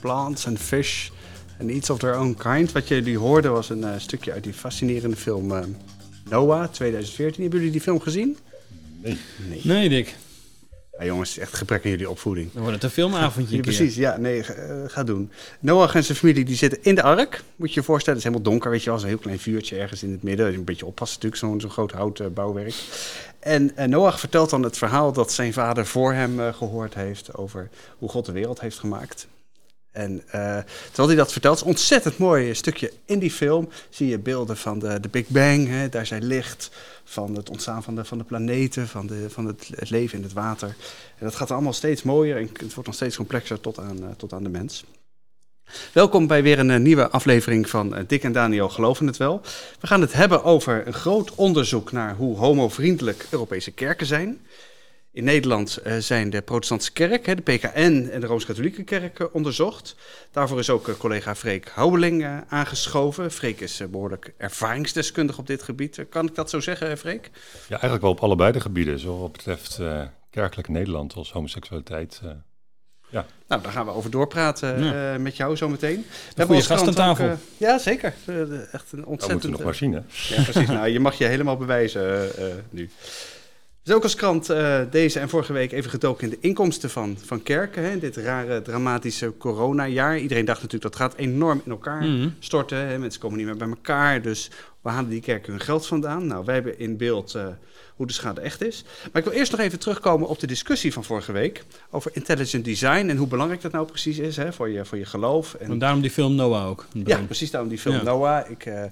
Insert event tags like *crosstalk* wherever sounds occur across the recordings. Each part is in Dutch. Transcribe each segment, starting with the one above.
Plants and Fish and Each of Their Own Kind. Wat jullie hoorden was een eh, stukje uit die fascinerende film eh, Noah 2014. Hebben jullie die film gezien? Nee, Dick. Ja, jongens, echt gebrek aan jullie opvoeding. Dan wordt het een filmavondje. Ja, een precies, ja, nee, ga, eh, ga doen. Noach en zijn familie die zitten in de ark. Moet je je voorstellen, het is helemaal donker, weet je wel. Zo'n heel klein vuurtje ergens in het midden. Een beetje oppassen natuurlijk, zo'n zo'n groot houten bouwwerk. En eh, Noach vertelt dan het verhaal dat zijn vader voor hem eh, gehoord heeft... over hoe God de wereld heeft gemaakt. En eh, terwijl hij dat vertelt, is een ontzettend mooi stukje in die film. Zie je beelden van de, de Big Bang, hè, daar zijn licht, van het ontstaan van de, van de planeten, van, de, van het, leven in het water. En dat gaat allemaal steeds mooier en het wordt nog steeds complexer tot aan, eh, tot aan de mens. Welkom bij weer een eh, nieuwe aflevering van Dick en Daniel Geloven het Wel. We gaan het hebben over een groot onderzoek naar hoe homovriendelijk Europese kerken zijn. In Nederland eh, zijn de protestantse kerk, hè, de PKN en de Rooms-Katholieke kerk eh, onderzocht. Daarvoor is ook eh, collega Freek Houweling aangeschoven. Freek is eh, behoorlijk ervaringsdeskundig op dit gebied. Kan ik dat zo zeggen, Freek? Ja, eigenlijk wel op allebei de gebieden. Zowel wat betreft kerkelijk Nederland als homoseksualiteit. eh. Nou, daar gaan we over doorpraten Ja. met jou zometeen. We goede als gast aan ook, tafel. ja, zeker. Echt een ontzettend... moeten we nog maar zien, hè? Ja, precies. nou, je mag je helemaal bewijzen nu. Dus ook als krant eh, deze en vorige week even gedoken in de inkomsten van, van kerken. Hè, dit rare, dramatische coronajaar. Iedereen dacht natuurlijk dat gaat enorm in elkaar Mhm. storten. Hè. Mensen komen niet meer bij elkaar. Dus waar halen die kerken hun geld vandaan? Nou, wij hebben in beeld eh, hoe de schade echt is. Maar ik wil eerst nog even terugkomen op de discussie van vorige week. Over intelligent design en hoe belangrijk dat nou precies is hè, voor, je, voor je geloof. En En daarom die film Noah ook. ja, precies daarom die film Ja. Noah. Ik, eh,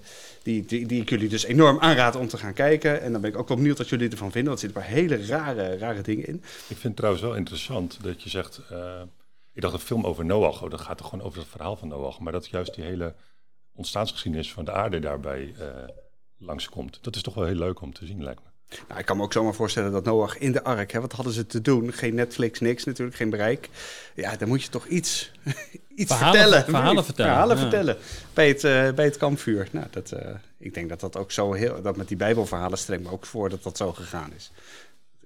die, die, die ik jullie dus enorm aanraad om te gaan kijken. En dan ben ik ook wel benieuwd wat jullie ervan vinden. Want er zitten een paar hele rare, rare dingen in. Ik vind het trouwens wel interessant dat je zegt... eh, ik dacht een film over Noach, oh, dat gaat toch gewoon over het verhaal van Noach. Maar dat juist die hele ontstaansgeschiedenis van de aarde daarbij eh langskomt. Dat is toch wel heel leuk om te zien, lijkt me. Nou, ik kan me ook zomaar voorstellen dat Noach in de ark, hè, wat hadden ze te doen? Geen Netflix, niks natuurlijk, geen bereik. Ja, dan moet je toch iets, *laughs* iets Verhalen- vertellen. *laughs* verhalen vertellen, Verhalen ja. vertellen bij het, eh, bij het kampvuur. Nou, dat, eh, ik denk dat dat ook zo heel, dat met die bijbelverhalen stel ik me ook voor dat dat zo gegaan is.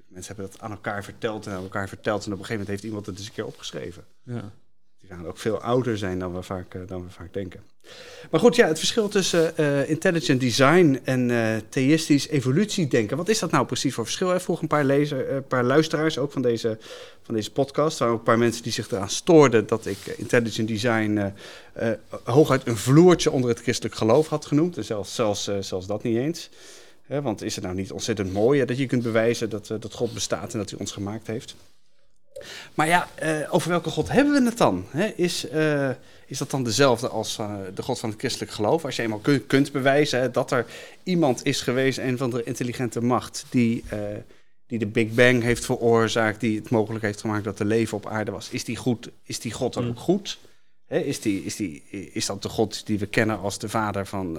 Mensen hebben dat aan elkaar verteld en aan elkaar verteld. En op een gegeven moment heeft iemand het eens een keer opgeschreven. Ja. Die gaan ook veel ouder zijn dan we vaak, eh, dan we vaak denken. Maar goed, ja, het verschil tussen eh, intelligent design en eh, theïstisch evolutiedenken. Wat is dat nou precies voor verschil? Hè? Vroeg een paar, lezer, paar luisteraars ook van deze, van deze podcast. Er waren ook een paar mensen die zich eraan stoorden dat ik intelligent design hooguit een vloertje onder het christelijk geloof had genoemd. En zelfs, zelfs, zelfs dat niet eens. Want is het nou niet ontzettend mooi dat je kunt bewijzen dat, dat God bestaat en dat hij ons gemaakt heeft? Maar ja, eh, over welke God hebben we het dan? Is, eh, is dat dan dezelfde als eh, de God van het christelijk geloof? Als je eenmaal kun- kunt bewijzen hè, dat er iemand is geweest, een van de intelligente macht, die, die de Big Bang heeft veroorzaakt, die het mogelijk heeft gemaakt dat er leven op aarde was. Is die, goed, is die God dan Mm. ook goed? Is, die, is, die, is dat de God die we kennen als de vader van,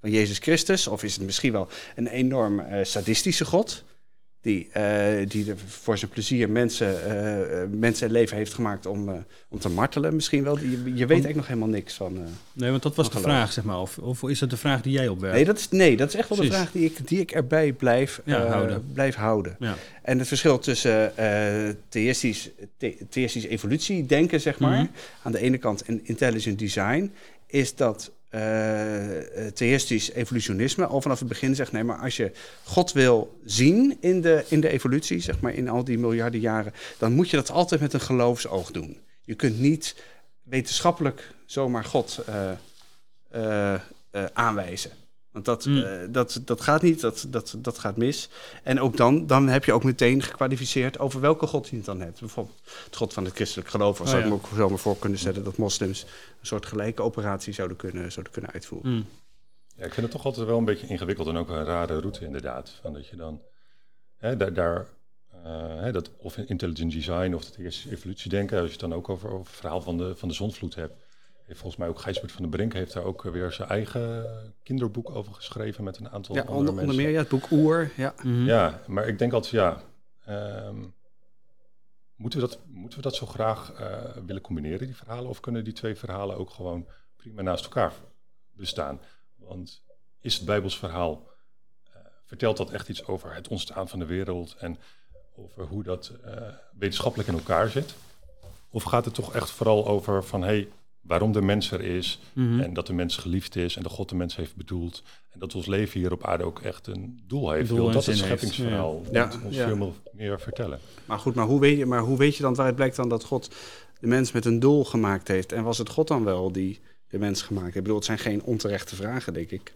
van Jezus Christus? Of is het misschien wel een enorm sadistische God? Die, eh, die er voor zijn plezier mensen, eh, mensen het leven heeft gemaakt om, eh, om te martelen misschien wel. Je, je weet eigenlijk nog helemaal niks van. Nee, want dat was de geloof. vraag, zeg maar. Of, of is dat de vraag die jij opwerpt? Nee, dat is, nee, dat is echt wel de vraag die ik, die ik erbij blijf, Ja, houden. blijf houden. Ja. En het verschil tussen theïstisch, the, theïstisch evolutie denken, zeg maar, Mhm. aan de ene kant en intelligent design, is dat theïstisch evolutionisme al vanaf het begin zegt, nee, maar als je God wil zien in de, in de evolutie, zeg maar in al die miljarden jaren, dan moet je dat altijd met een geloofsoog doen. Je kunt niet wetenschappelijk zomaar God eh, eh, eh, aanwijzen. Want dat, Mm. eh, dat, dat gaat niet, dat, dat, dat gaat mis. En ook dan, dan heb je ook meteen gekwalificeerd over welke god je het dan hebt. Bijvoorbeeld het god van het christelijk geloof. Of Oh, zou ik ja. me ook zomaar voor kunnen stellen dat moslims een soort gelijke operatie zouden kunnen, zouden kunnen uitvoeren. Mm. Ja, ik vind het toch altijd wel een beetje ingewikkeld en ook een rare route inderdaad. Van dat je dan hè, daar, daar eh, hè, dat, of in intelligent design of dat eerste evolutiedenken. Als je het dan ook over, over het verhaal van de, van de zonvloed hebt. Volgens mij ook Gijsbert van den Brink heeft daar ook weer zijn eigen kinderboek over geschreven met een aantal Ja, andere onder, onder mensen. meer ja, het boek Oer. Ja. Mhm. Ja, maar ik denk altijd, ja, ehm, moeten, we dat, moeten we dat zo graag eh, willen combineren, die verhalen? Of kunnen die twee verhalen ook gewoon prima naast elkaar bestaan? Want is het Bijbels verhaal, eh, vertelt dat echt iets over het ontstaan van de wereld en over hoe dat eh, wetenschappelijk in elkaar zit? Of gaat het toch echt vooral over van, hey, waarom de mens er is Mhm. en dat de mens geliefd is en dat God de mens heeft bedoeld. En dat ons leven hier op aarde ook echt een doel heeft. Doel dat het zin heeft, scheppingsverhaal ja. moet ons Ja. veel meer- meer vertellen. Maar goed, maar hoe, weet je, maar hoe weet je dan, waaruit blijkt dan dat God de mens met een doel gemaakt heeft? En was het God dan wel die de mens gemaakt heeft? Ik bedoel, het zijn geen onterechte vragen, denk ik,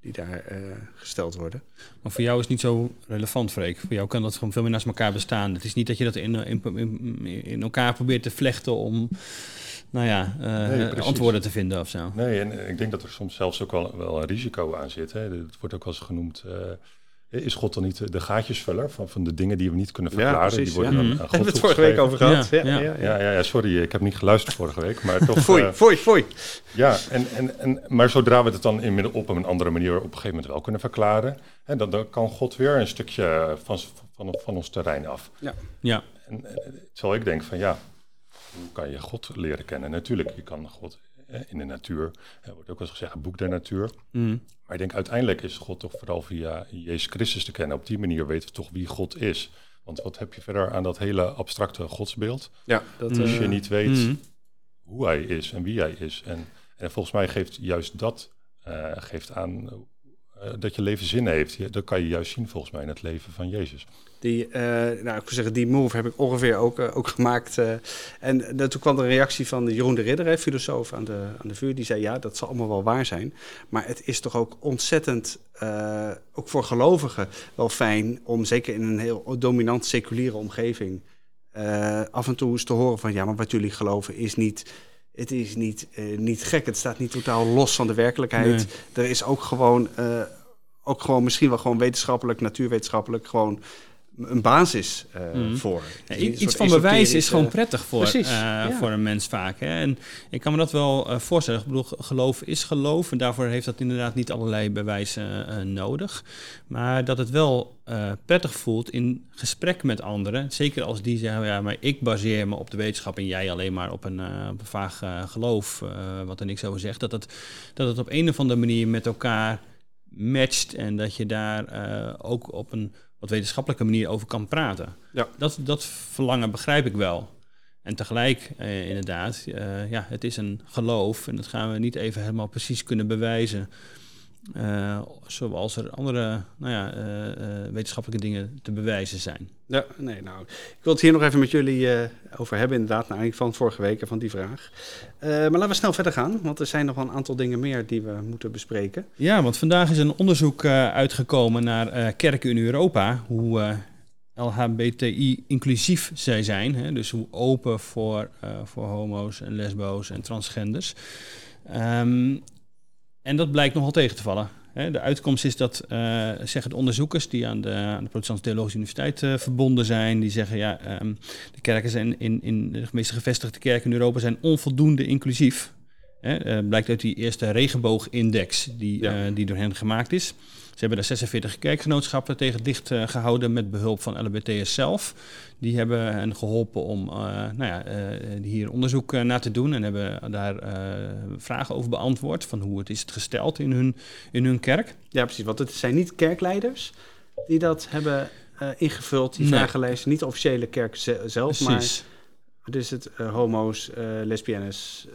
die daar eh, gesteld worden. Maar voor jou is het niet zo relevant, Freek. Voor jou kan dat gewoon veel meer naast elkaar bestaan. Het is niet dat je dat in, in, in, in elkaar probeert te vlechten om nou ja, eh, Nee, antwoorden te vinden of zo. Nee, en eh, ik denk dat er soms zelfs ook wel, wel een risico aan zit. Hè. Het wordt ook wel eens genoemd, eh, is God dan niet de gaatjesvuller van, van de dingen die we niet kunnen Ja, verklaren? precies, die worden ja. dan aan God Hebben we het vorige week over gehad? Ja, Ja, ja. ja, ja. Ja, ja, ja, sorry, ik heb niet geluisterd vorige week, maar *laughs* toch... Foei, eh, foei, foei. Ja, en, en, en, maar zodra we het dan inmiddels op een andere manier op een gegeven moment wel kunnen verklaren, hè, dan, dan kan God weer een stukje van, van, van ons terrein af. Ja, En eh, terwijl ik denk van ja, hoe kan je God leren kennen? Natuurlijk, je kan God eh, in de natuur, er wordt ook wel eens gezegd, het boek der natuur. Mhm. Maar ik denk uiteindelijk is God toch vooral via Jezus Christus te kennen. Op die manier weten we toch wie God is. Want wat heb je verder aan dat hele abstracte godsbeeld? Ja, dat, Als eh, je niet weet Mhm. hoe hij is en wie hij is. En, en volgens mij geeft juist dat eh, geeft aan eh, dat je leven zin heeft. Dat kan je juist zien volgens mij in het leven van Jezus. Die, eh, nou, ik zeggen, die move heb ik ongeveer ook, eh, ook gemaakt. en toen kwam er een reactie van Jeroen de Ridder, hè, filosoof aan de, aan de vuur. Die zei, ja, dat zal allemaal wel waar zijn. Maar het is toch ook ontzettend, ook voor gelovigen, wel fijn... om zeker in een heel dominant seculiere omgeving... af en toe eens te horen van... ja, maar wat jullie geloven is niet... Het is niet, eh, niet gek, het staat niet totaal los van de werkelijkheid. Er is ook gewoon, eh, ook gewoon misschien wel gewoon wetenschappelijk, natuurwetenschappelijk... gewoon een basis eh, Mhm. voor. Ja, Dus iets van bewijs is gewoon prettig voor, precies, eh, ja. voor een mens vaak. Hè? En ik kan me dat wel eh, voorstellen. Ik bedoel, geloof is geloof. En daarvoor heeft dat inderdaad niet allerlei bewijzen nodig. Maar dat het wel prettig voelt in gesprek met anderen. Zeker als die zeggen, ja, maar ik baseer me op de wetenschap... en jij alleen maar op een, op een vaag geloof, wat er niks over zegt. Dat het, dat het op een of andere manier met elkaar matcht... en dat je daar ook op een wat wetenschappelijke manier over kan praten. Ja. Dat, dat verlangen begrijp ik wel. En tegelijk, eh, inderdaad, eh, ja, het is een geloof en dat gaan we niet even helemaal precies kunnen bewijzen. Eh, zoals er andere nou ja, eh, eh, wetenschappelijke dingen te bewijzen zijn. Ja, nee, nou, ik wil het hier nog even met jullie over hebben, inderdaad, naar aanleiding van vorige week en van die vraag. Maar laten we snel verder gaan, want er zijn nog wel een aantal dingen meer die we moeten bespreken. Ja, want vandaag is een onderzoek uitgekomen naar kerken in Europa. Hoe eh, LHBTI inclusief zij zijn. Hè? Dus hoe open voor, voor homo's en lesbo's en transgenders. Ehm, en dat blijkt nogal tegen te vallen. De uitkomst is dat, eh, zeggen de onderzoekers die aan de, aan de Protestantse Theologische Universiteit eh, verbonden zijn, die zeggen ja, ehm, de kerken zijn in, in de meeste gevestigde kerken in Europa zijn onvoldoende inclusief. Hè, eh, blijkt uit die eerste regenboogindex die, Ja. eh, die door hen gemaakt is. Ze hebben daar 46 kerkgenootschappen tegen het licht eh, gehouden met behulp van LBTS zelf. Die hebben hen geholpen om nou ja, hier onderzoek naar te doen en hebben daar vragen over beantwoord van hoe het is gesteld in hun, in hun kerk. Ja, precies, want het zijn niet kerkleiders die dat hebben ingevuld, die Nee. vragenlijsten. Niet de officiële kerk ze- zelf, maar Precies. het is het homo's, lesbiennes,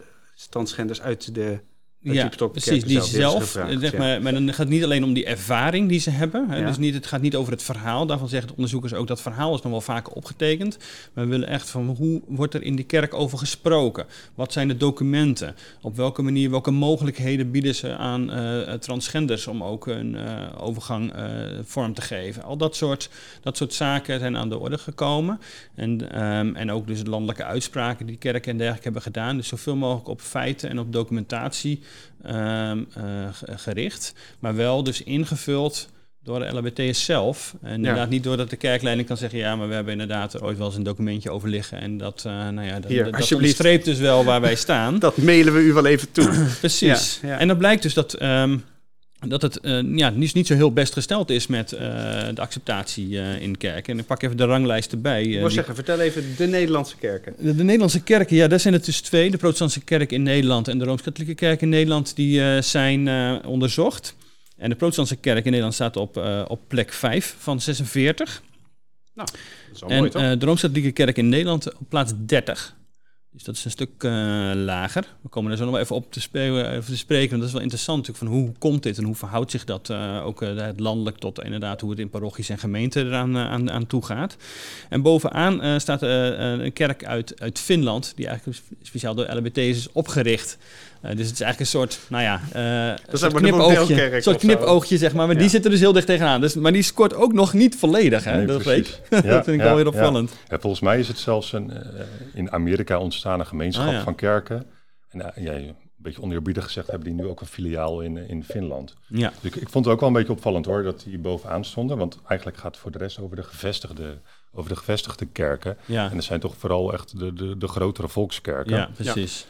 transgenders uit de... Ja, precies. Die zelf, gevraagd, zeg ja. maar, maar dan gaat het niet alleen om die ervaring die ze hebben. Hè? Ja. Dus niet, het gaat niet over het verhaal. Daarvan zeggen de onderzoekers ook dat verhaal is nog wel vaker opgetekend. Maar we willen echt van hoe wordt er in die kerk over gesproken? Wat zijn de documenten? Op welke manier, welke mogelijkheden bieden ze aan eh, transgenders om ook een eh, overgang eh, vorm te geven? Al dat soort, dat soort zaken zijn aan de orde gekomen. En, ehm, en ook dus landelijke uitspraken die kerken en dergelijke hebben gedaan. Dus zoveel mogelijk op feiten en op documentatie ehm, eh, ge- gericht. Maar wel dus ingevuld door de LHBT'ers zelf. En inderdaad niet doordat de kerkleiding kan zeggen... ja, maar we hebben inderdaad er ooit wel eens een documentje over liggen... en dat, uh, nou ja, dat, Hier, dat dus wel waar wij staan. *laughs* Dat mailen we u wel even toe. Precies. Ja, ja. En dan blijkt dus dat, ehm, dat het eh, ja, niet, niet zo heel best gesteld is... met eh, de acceptatie eh, in kerken. En ik pak even de ranglijst erbij. Ik wil zeggen, vertel even de Nederlandse kerken. de, de Nederlandse kerken, ja, daar zijn het dus twee. De protestantse kerk in Nederland en de Rooms-Katholieke kerk in Nederland, die zijn onderzocht. En de protestantse kerk in Nederland staat op, op plek 5 van 46. Dat is wel en mooi, toch? de Rooms-Katholieke kerk in Nederland op plaats 30. Dus dat is een stuk eh, lager. We komen er zo nog even op te, even te spreken. Want dat is wel interessant natuurlijk van hoe komt dit en hoe verhoudt zich dat eh, ook het landelijk tot inderdaad hoe het in parochies en gemeenten eraan aan, aan toe gaat. En bovenaan staat een kerk uit, uit Finland, die eigenlijk speciaal door LBT's is opgericht. Eh, dus het is eigenlijk een soort, nou ja, eh een soort de knipoogje, een soort knipoogje zeg maar. Maar die zitten dus heel dicht tegenaan. Dus, maar die scoort ook nog niet volledig, hè? Nee, dat, precies. weet. *laughs* Ja, dat vind ik ja, wel weer opvallend. Ja, volgens mij is het zelfs een eh, in Amerika ontstaande gemeenschap Ah, ja. van kerken. En ja, een beetje oneerbiedig gezegd hebben die nu ook een filiaal in, in Finland. Ja. Dus ik, ik vond het ook wel een beetje opvallend hoor, dat die bovenaan stonden. Want eigenlijk gaat het voor de rest over de gevestigde, over de gevestigde kerken. Ja. En dat zijn toch vooral echt de, de, de grotere volkskerken. Ja, precies.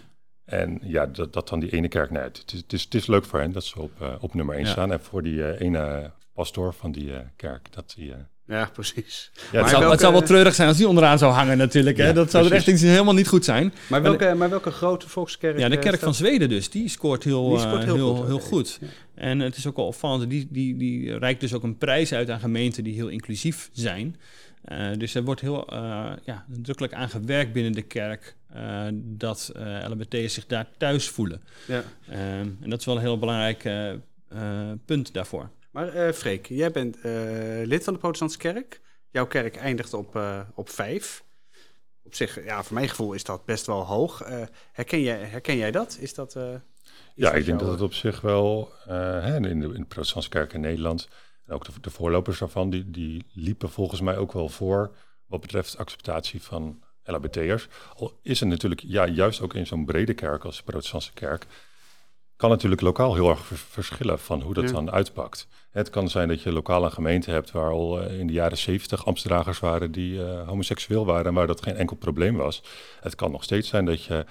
En ja, dat, dat dan die ene kerk, nee, het, is, het, is, het is leuk voor hen dat ze op, eh, op nummer 1 Ja. staan. En voor die eh, ene pastoor van die eh, kerk, dat die... Ja, precies. ja, Maar Het zou, welke- het zou wel treurig zijn als die onderaan zou hangen natuurlijk. Hè? Ja, dat zou er echt precies. iets helemaal niet goed zijn. Maar welke, maar welke grote volkskerk? Ja, de kerk staat- van Zweden dus, die scoort heel, Die scoort heel, heel heel, goed. Ja. En het is ook wel opvallend, die, die, die reikt dus ook een prijs uit aan gemeenten die heel inclusief zijn. Eh, dus er wordt heel eh, ja, nadrukkelijk aan gewerkt binnen de kerk eh, dat eh LHBT'ers zich daar thuis voelen. Ja. Ehm, en dat is wel een heel belangrijk eh, punt daarvoor. Maar eh Freek, jij bent eh, lid van de protestantse kerk. Jouw kerk eindigt op, eh, op vijf. Op zich, ja, voor mijn gevoel is dat best wel hoog. Eh, herken, jij, herken jij dat? Is dat eh, Ja, ik denk dat het op zich wel, eh, hè, in, de, in de protestantse kerk in Nederland, en ook de, de voorlopers daarvan, die, die liepen volgens mij ook wel voor wat betreft acceptatie van LHBT'ers. Al is het natuurlijk, ja, juist ook in zo'n brede kerk als de protestantse kerk, kan natuurlijk lokaal heel erg vers- verschillen van hoe dat Ja. dan uitpakt. Het kan zijn dat je lokaal een gemeente hebt waar al eh, in de jaren zeventig ambtsdragers waren die eh, homoseksueel waren en waar dat geen enkel probleem was. Het kan nog steeds zijn dat je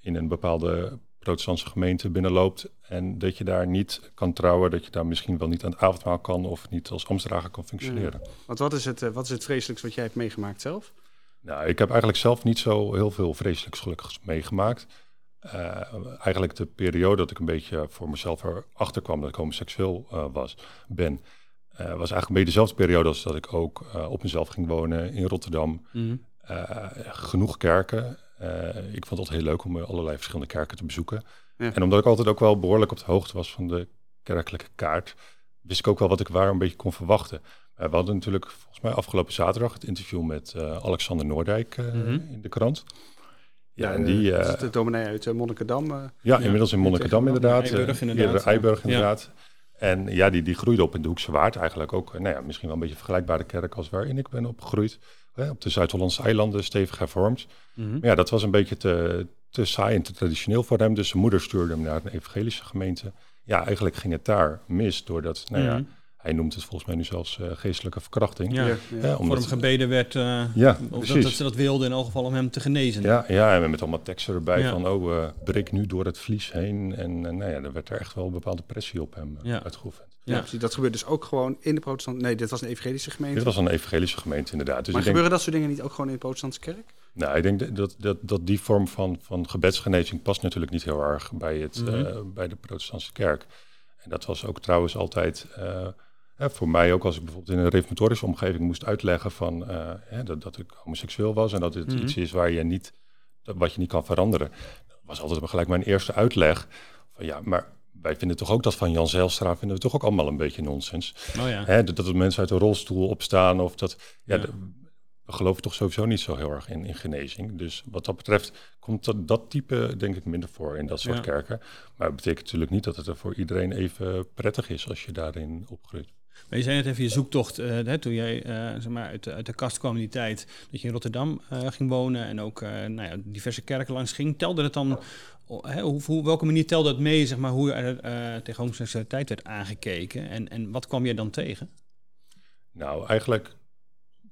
in een bepaalde protestantse gemeente binnenloopt en dat je daar niet kan trouwen, dat je daar misschien wel niet aan het avondmaal kan of niet als ambtsdrager kan functioneren. Want wat is, het, eh, wat is het vreselijks wat jij hebt meegemaakt zelf? Nou, ik heb eigenlijk zelf niet zo heel veel vreselijks gelukkigs meegemaakt. Eh, eigenlijk de periode dat ik een beetje voor mezelf erachter kwam dat ik homoseksueel eh, was, ben, eh, was eigenlijk een beetje dezelfde periode als dat ik ook op mezelf ging wonen in Rotterdam. Eh, genoeg kerken. Ik vond het altijd heel leuk om allerlei verschillende kerken te bezoeken. Ja. En omdat ik altijd ook wel behoorlijk op de hoogte was van de kerkelijke kaart, wist ik ook wel wat ik waar een beetje kon verwachten. We hadden natuurlijk volgens mij afgelopen zaterdag het interview met eh, Alexander Noordijk eh, Mhm. in de krant. Ja, en die, is de dominee uit Monnikendam. eh. ja, inmiddels in Monnikendam inderdaad. Eiburg eh, inderdaad. eerder Eiburg Ja. inderdaad. En ja, die, die groeide op in de Hoekse Waard eigenlijk ook. Nou ja, misschien wel een beetje een vergelijkbare kerk als waarin ik ben opgegroeid. Hè, op de Zuid-Hollandse eilanden, stevig hervormd. Mhm. Maar ja, dat was een beetje te, te saai en te traditioneel voor hem. Dus zijn moeder stuurde hem naar een evangelische gemeente. Ja, eigenlijk ging het daar mis doordat, nou ja, Mhm. Hij noemt het volgens mij nu zelfs eh, geestelijke verkrachting. Ja. Ja, Hè, ja. Voor omdat- hem gebeden werd, eh, Ja, of dat, ze dat wilden in elk geval om hem te genezen. Ja, ja, en met allemaal teksten erbij Ja. van, oh, eh breek nu door het vlies heen. En eh, nou ja, er werd er echt wel een bepaalde pressie op hem eh, Ja. uitgeoefend. Ja, Ja. precies. Dat gebeurt dus ook gewoon in de protestant... Nee, dit was een evangelische gemeente. Dit was een evangelische gemeente inderdaad. Dus maar ik denk, gebeuren dat soort dingen niet ook gewoon in de protestantse kerk? nou, ik denk dat, dat, dat die vorm van, van gebedsgenezing past natuurlijk niet heel erg bij, het, Mhm. eh, bij de protestantse kerk. En dat was ook trouwens altijd eh, hè, voor mij ook als ik bijvoorbeeld in een reformatorische omgeving moest uitleggen van eh, hè, dat, dat ik homoseksueel was en dat het Mhm. iets is waar je niet, wat je niet kan veranderen. Dat was altijd gelijk mijn eerste uitleg van ja, maar wij vinden toch ook dat van Jan Zijlstra vinden we toch ook allemaal een beetje nonsens. Oh ja. Hè, dat, dat mensen uit de rolstoel opstaan of dat. Ja, we geloven toch sowieso niet zo heel erg in, in genezing. Dus wat dat betreft komt dat, dat type denk ik minder voor in dat soort Ja. kerken. Maar het betekent natuurlijk niet dat het er voor iedereen even prettig is als je daarin opgroeit. Maar je zei net even je zoektocht, hè, toen jij eh, zeg maar uit, de, uit de kast kwam in die tijd, dat je in Rotterdam eh, ging wonen en ook nou ja, diverse kerken langs ging. Telde het dan, hè, hoe, hoe, welke manier telde het mee, zeg maar, hoe er eh, tegen homoseksualiteit werd aangekeken en, en wat kwam je dan tegen? Nou, eigenlijk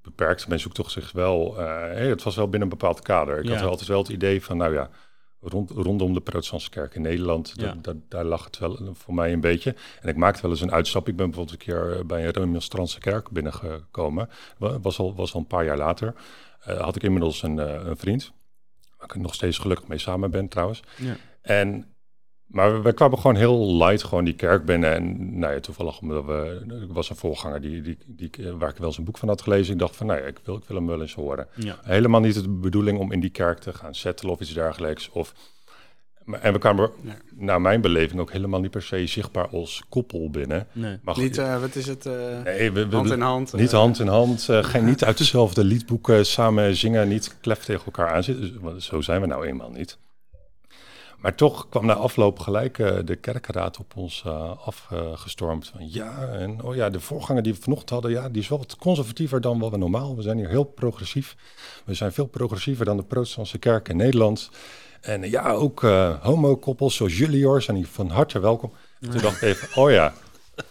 beperkt. Men zoekt toch zich wel... hey, het was wel binnen een bepaald kader. Ik Ja. had wel altijd wel het idee van, nou ja... Rond, rondom de protestantse kerk in Nederland, Ja. daar lag het wel voor mij een beetje. En ik maakte wel eens een uitstap. Ik ben bijvoorbeeld een keer eh, bij een remonstrantse kerk binnengekomen. Wa- Was al, was al een paar jaar later. Eh, had ik inmiddels een, eh, een vriend, waar ik nog steeds gelukkig mee samen ben trouwens. Ja. En, maar wij kwamen gewoon heel light gewoon die kerk binnen. En nou ja, toevallig omdat we, er was een voorganger die, die, die, waar ik wel eens een boek van had gelezen. Ik dacht van, nou ja, ik wil, ik wil hem wel eens horen. Ja. Helemaal niet de bedoeling om in die kerk te gaan settelen of iets dergelijks. Of, maar- en we kwamen Nee. naar mijn beleving ook helemaal niet per se zichtbaar als koppel binnen. Nee. Maar Niet, eh, wat is het? eh, nee, we, we- hand in hand. niet eh, hand in hand, geen, niet uit dezelfde liedboeken samen zingen, niet klef tegen elkaar aanzitten. Dus, want zo zijn we nou eenmaal niet. Maar toch kwam na afloop gelijk eh, de kerkenraad op ons eh, afgestormd. Van ja, en oh ja, de voorganger die we vanochtend hadden, ja, die is wel wat conservatiever dan wat we normaal. We zijn hier heel progressief. We zijn veel progressiever dan de protestantse kerk in Nederland. En eh, ja, ook eh homokoppels zoals jullie hoor, zijn hier van harte welkom. Toen dacht ik even, oh ja,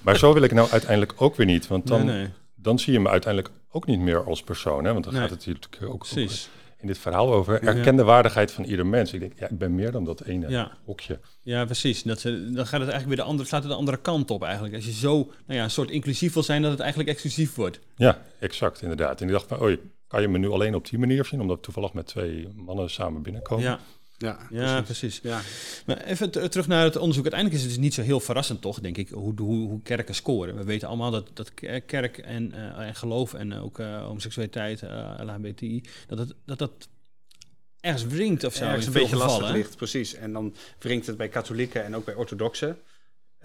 maar zo wil ik nou uiteindelijk ook weer niet. Want dan, nee, nee. dan zie je me uiteindelijk ook niet meer als persoon. Hè? Want dan Nee. gaat het hier natuurlijk ook Precies. In dit verhaal over erkende waardigheid van ieder mens. Ik denk, ja, ik ben meer dan dat ene Ja. hokje. Ja, precies. Dat ze, dan gaat het eigenlijk weer de andere, slaat het de andere kant op eigenlijk. Als je zo nou ja, een soort inclusief wil zijn, dat het eigenlijk exclusief wordt. Ja, exact, inderdaad. En ik dacht van, oei, kan je me nu alleen op die manier zien? Omdat we toevallig met twee mannen samen binnenkomen. Ja, Ja, ja precies. Ja. Maar even ter- terug naar het onderzoek. Uiteindelijk is het dus niet zo heel verrassend, toch, denk ik, hoe, hoe, hoe kerken scoren. We weten allemaal dat, dat ke- kerk en, eh, en geloof en ook eh, homoseksualiteit, eh LHBTI, dat het, dat dat ergens wringt of zo. Ergens een beetje lastig gevallen, ligt, precies. En dan wringt het bij katholieken en ook bij orthodoxen.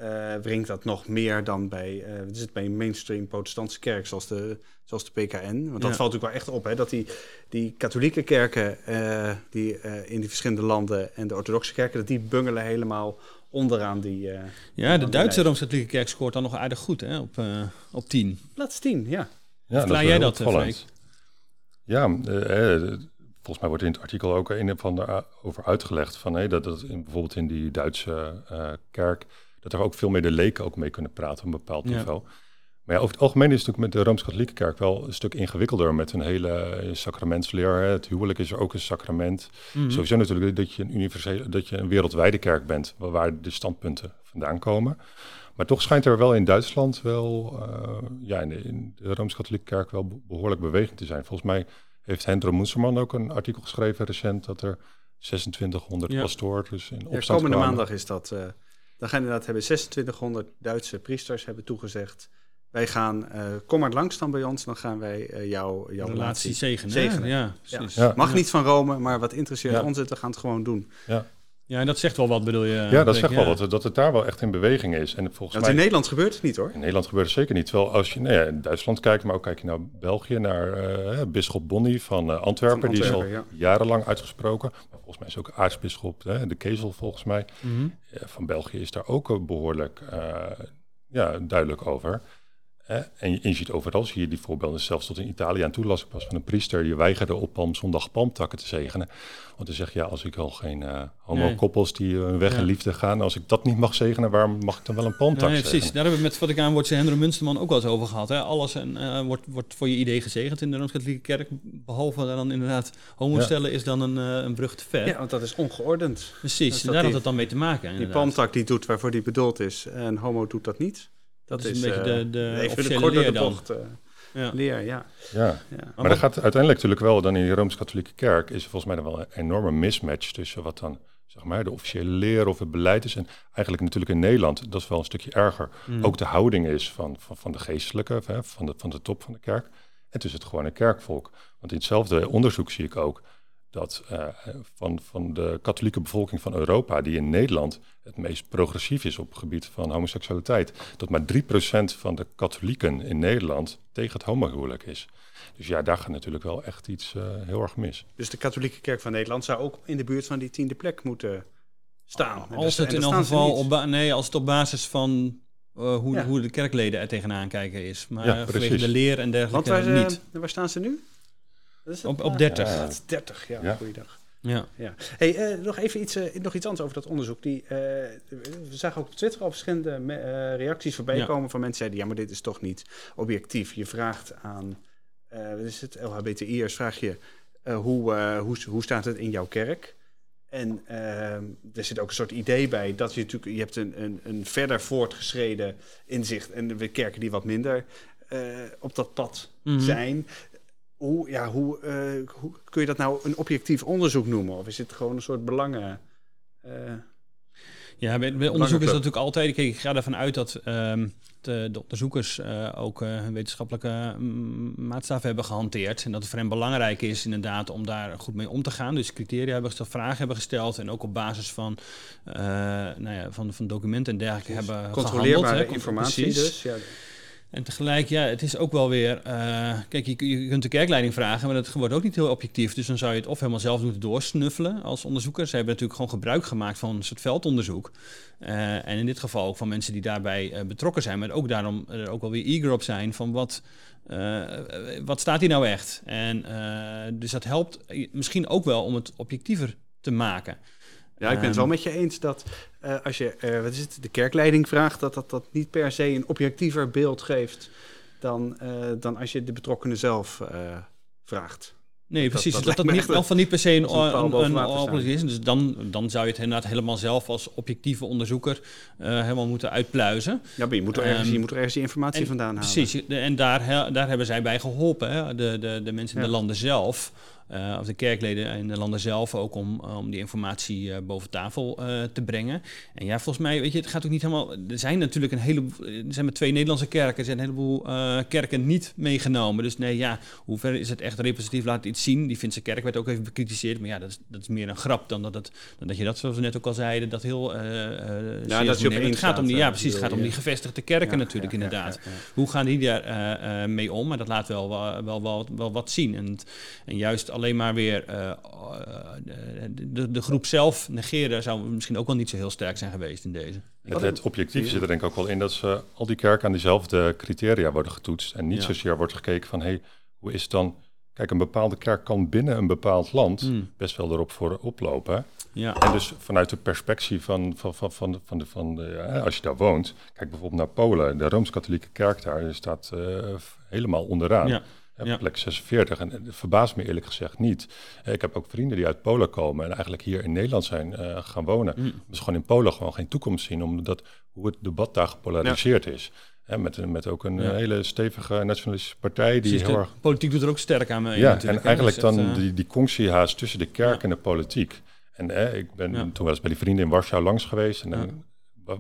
Eh wringt dat nog meer dan bij, eh wat is het, bij een mainstream protestantse kerk zoals de, zoals de PKN. Want dat Ja. valt natuurlijk wel echt op, hè, dat die, die katholieke kerken eh, die, eh, in die verschillende landen en de orthodoxe kerken, dat die bungelen helemaal onderaan die eh, Ja, de Duitse. Rooms-Katholieke Kerk scoort dan nog aardig goed, hè, op, eh, op 10. plaats 10, ja. Ja, Verklaar jij dat, opvallend. Ja, eh, volgens mij wordt in het artikel ook een of ander over uitgelegd. Van, hé, dat, dat in, bijvoorbeeld in die Duitse eh, kerk, dat er ook veel meer de leken ook mee kunnen praten op een bepaald Ja. niveau. Maar ja, over het algemeen is het natuurlijk met de Rooms-Katholieke kerk wel een stuk ingewikkelder met een hele eh, sacramentsleer. Hè. Het huwelijk is er ook een sacrament. Mhm. Sowieso natuurlijk dat je een universele, dat je een wereldwijde kerk bent, waar- de standpunten vandaan komen. Maar toch schijnt er wel in Duitsland wel, eh, ja, in de, in de Rooms-Katholieke kerk wel be- behoorlijk beweging te zijn. Volgens mij heeft Hendro Moenserman ook een artikel geschreven recent dat er 2600 Ja. pastoors dus in Ja, opstand komende kwamen. maandag is dat. eh, dan gaan inderdaad hebben 2600 Duitse priesters hebben toegezegd. Wij gaan, eh, kom maar langs dan bij ons, dan gaan wij eh, jou, jouw relatie relatie zegenen. zegenen. Ja, Ja. precies. Ja. Mag niet van Rome, maar wat interesseert Ja. ons het, we gaan het gewoon doen. Ja, en dat zegt wel wat, bedoel je? Ja, dat zegt wel wat, dat het daar wel echt in beweging is. En volgens Want mij... in Nederland gebeurt het niet hoor. In Nederland gebeurt het zeker niet. Terwijl als je nou ja, in Duitsland kijkt, maar ook kijk je naar België, naar eh bisschop Bonny van eh, Antwerpen, die is al jarenlang uitgesproken. Maar volgens mij is ook aartsbisschop hè, de Kezel volgens mij Mhm. eh, van België is daar ook eh, behoorlijk eh, ja, duidelijk over. Hè? En, je, en je ziet overal zie je die voorbeelden, zelfs tot in Italië aan toe las ik pas van een priester die weigerde op Palmzondag palmtakken te zegenen. Want hij zegt, ja, als ik al geen eh homo-koppels die hun weg Ja. in liefde gaan, als ik dat niet mag zegenen, waarom mag ik dan wel een palmtak Nee, zegenen? precies. Daar hebben we met Vaticaanwoordse Hendro Munsterman ook wel eens over gehad. Hè? Alles en, eh, wordt, wordt voor je idee gezegend in de Rooms-Katholieke Kerk. Behalve dan inderdaad homostellen is dan een, eh, een brug te ver. Ja, want dat is ongeordend. Precies, Dus daar had het dan mee te maken. Die palmtak die doet waarvoor die bedoeld is en homo doet dat niet. Dat, is een beetje eh, de- de even officiële leer de dan. bocht, eh, Ja. leer, ja. Ja. ja. Maar er gaat uiteindelijk natuurlijk wel dan in de Rooms-Katholieke Kerk is er volgens mij dan wel een enorme mismatch tussen wat dan zeg maar de officiële leer of het beleid is en eigenlijk natuurlijk in Nederland dat is wel een stukje erger. Mm. Ook de houding is van, van, van de geestelijke, van de, van de top van de kerk en tussen het gewone kerkvolk. Want in hetzelfde onderzoek zie ik ook dat eh, van, van de katholieke bevolking van Europa, die in Nederland het meest progressief is op het gebied van homoseksualiteit, dat maar 3% van de katholieken in Nederland tegen het homohuwelijk is. Dus ja, daar gaat natuurlijk wel echt iets eh, heel erg mis. Dus de katholieke kerk van Nederland zou ook in de buurt van die tiende plek moeten staan. Als dus- het in elk geval op, ba- nee, als het op basis van eh, hoe, Ja. hoe de kerkleden er tegenaan kijken is. Maar Ja, vanwege de leer en Want dergelijke waar, ze- niet. waar staan ze nu? Is? Op, op Ah, 30. Ja. Dat is 30, ja, Ja. goeiedag. Ja. Ja. Hey, eh, nog even iets, eh, nog iets anders over dat onderzoek. Die, eh, we zagen ook op Twitter al verschillende me- eh, reacties voorbij Ja. komen van mensen die zeiden... ja, maar dit is toch niet objectief. Je vraagt aan, eh wat is het, LHBTI'ers, vraag je... eh, hoe, eh, hoe, hoe staat het in jouw kerk? En ehm, er zit ook een soort idee bij dat je natuurlijk... je hebt een, een, een verder voortgeschreden inzicht... en de kerken die wat minder eh, op dat pad Mhm. zijn... Hoe, ja, hoe, eh, hoe kun je dat nou een objectief onderzoek noemen? Of is het gewoon een soort belangen? eh, Ja, bij, bij onderzoek is dat natuurlijk altijd. Kijk, ik ga ervan uit dat ehm, de, de onderzoekers eh, ook hun wetenschappelijke mm, maatstaven hebben gehanteerd. En dat het voor hen belangrijk is inderdaad om daar goed mee om te gaan. Dus criteria hebben gesteld, vragen hebben gesteld. En ook op basis van, nou ja, van, van documenten en dergelijke hebben gehandeld. controleerbare hè. informatie Precies. dus. Ja. En tegelijk, ja, het is ook wel weer... eh, kijk, je, kunt de kerkleiding vragen, maar dat wordt ook niet heel objectief. Dus dan zou je het of helemaal zelf moeten doorsnuffelen als onderzoeker. Ze hebben natuurlijk gewoon gebruik gemaakt van een soort veldonderzoek. Eh, en in dit geval ook van mensen die daarbij eh, betrokken zijn. Maar ook daarom er ook wel weer eager op zijn van wat... wat staat hier nou echt? En dus dat helpt misschien ook wel om het objectiever te maken. Ja, ik ben het wel Ehm, met je eens dat eh, als je eh, wat is het, de kerkleiding vraagt, dat, dat dat niet per se een objectiever beeld geeft dan, eh, dan als je de betrokkenen zelf vraagt. Nee, Dat- precies. dat Dat, dat, niet, of van niet per se een, een een, is. Dus dan, dan zou je het inderdaad helemaal zelf als objectieve onderzoeker helemaal moeten uitpluizen. Ja, maar je moet er ergens, Ehm, je moet er ergens die informatie en- vandaan halen. Precies, en daar, daar hebben zij bij geholpen. Hè? De, de, de mensen in de landen zelf, eh, of de kerkleden in de landen zelf, ook om, om die informatie eh, boven tafel eh, te brengen. En ja, volgens mij, weet je, het gaat ook niet helemaal. Er zijn natuurlijk een heleboel. Er zijn maar twee Nederlandse kerken, er zijn een heleboel eh, kerken niet meegenomen. Dus nee, ja, hoe ver is het echt representatief? Laat het iets zien. Die Finse kerk werd ook even bekritiseerd. Maar ja, dat is, dat is meer een grap dan dat, het, dan dat je dat, zoals we net ook al zeiden, dat heel. eh eh, serieus dat je op Het gaat om die, ja, eh, precies. Het gaat om die gevestigde kerken Ja, natuurlijk, ja, ja, inderdaad. ja, ja. Hoe gaan die daar eh, eh, mee om? Maar dat laat wel, wel, wel, wel, wel wat zien. En, en juist alleen maar weer eh, eh, de, de, de groep zelf negeren zou misschien ook wel niet zo heel sterk zijn geweest in deze. Het, het objectief zit er denk ik ook wel in dat ze al die kerken aan diezelfde criteria worden getoetst. En niet Ja. zozeer wordt gekeken van, hey, hoe is het dan... Kijk, een bepaalde kerk kan binnen een bepaald land Hmm. best wel erop voor oplopen. Ja. En dus vanuit de perspectie van, van, van, van, van, de, van de, ja, als je daar woont, kijk bijvoorbeeld naar Polen, de Rooms-Katholieke kerk daar die staat eh, helemaal onderaan. Ja. Ja. Plek 46. En het verbaast me eerlijk gezegd niet. Eh, Ik heb ook vrienden die uit Polen komen en eigenlijk hier in Nederland zijn eh, gaan wonen. Mm. Dus gewoon in Polen gewoon geen toekomst zien, omdat hoe het debat daar gepolariseerd is. Hè, met, een- met ook een Ja. eh, hele stevige nationalistische partij die Precies, heel erg politiek doet er ook sterk aan mee. ja, en eigenlijk Dus dan eh, die, die conciehaast tussen de kerk en de politiek. En eh, ik ben toen wel eens bij die vrienden in Warschau langs geweest. En dan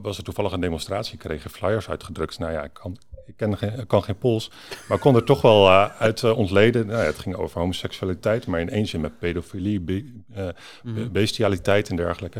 was er toevallig een demonstratie, kregen flyers uitgedrukt. Nou ja, ik kan, ik ken geen, kan geen Pools, maar ik kon er toch wel eh, uit eh, ontleden. Nou ja, het ging over homoseksualiteit, maar in één zin met pedofilie, be- eh, Mhm. be- bestialiteit en dergelijke.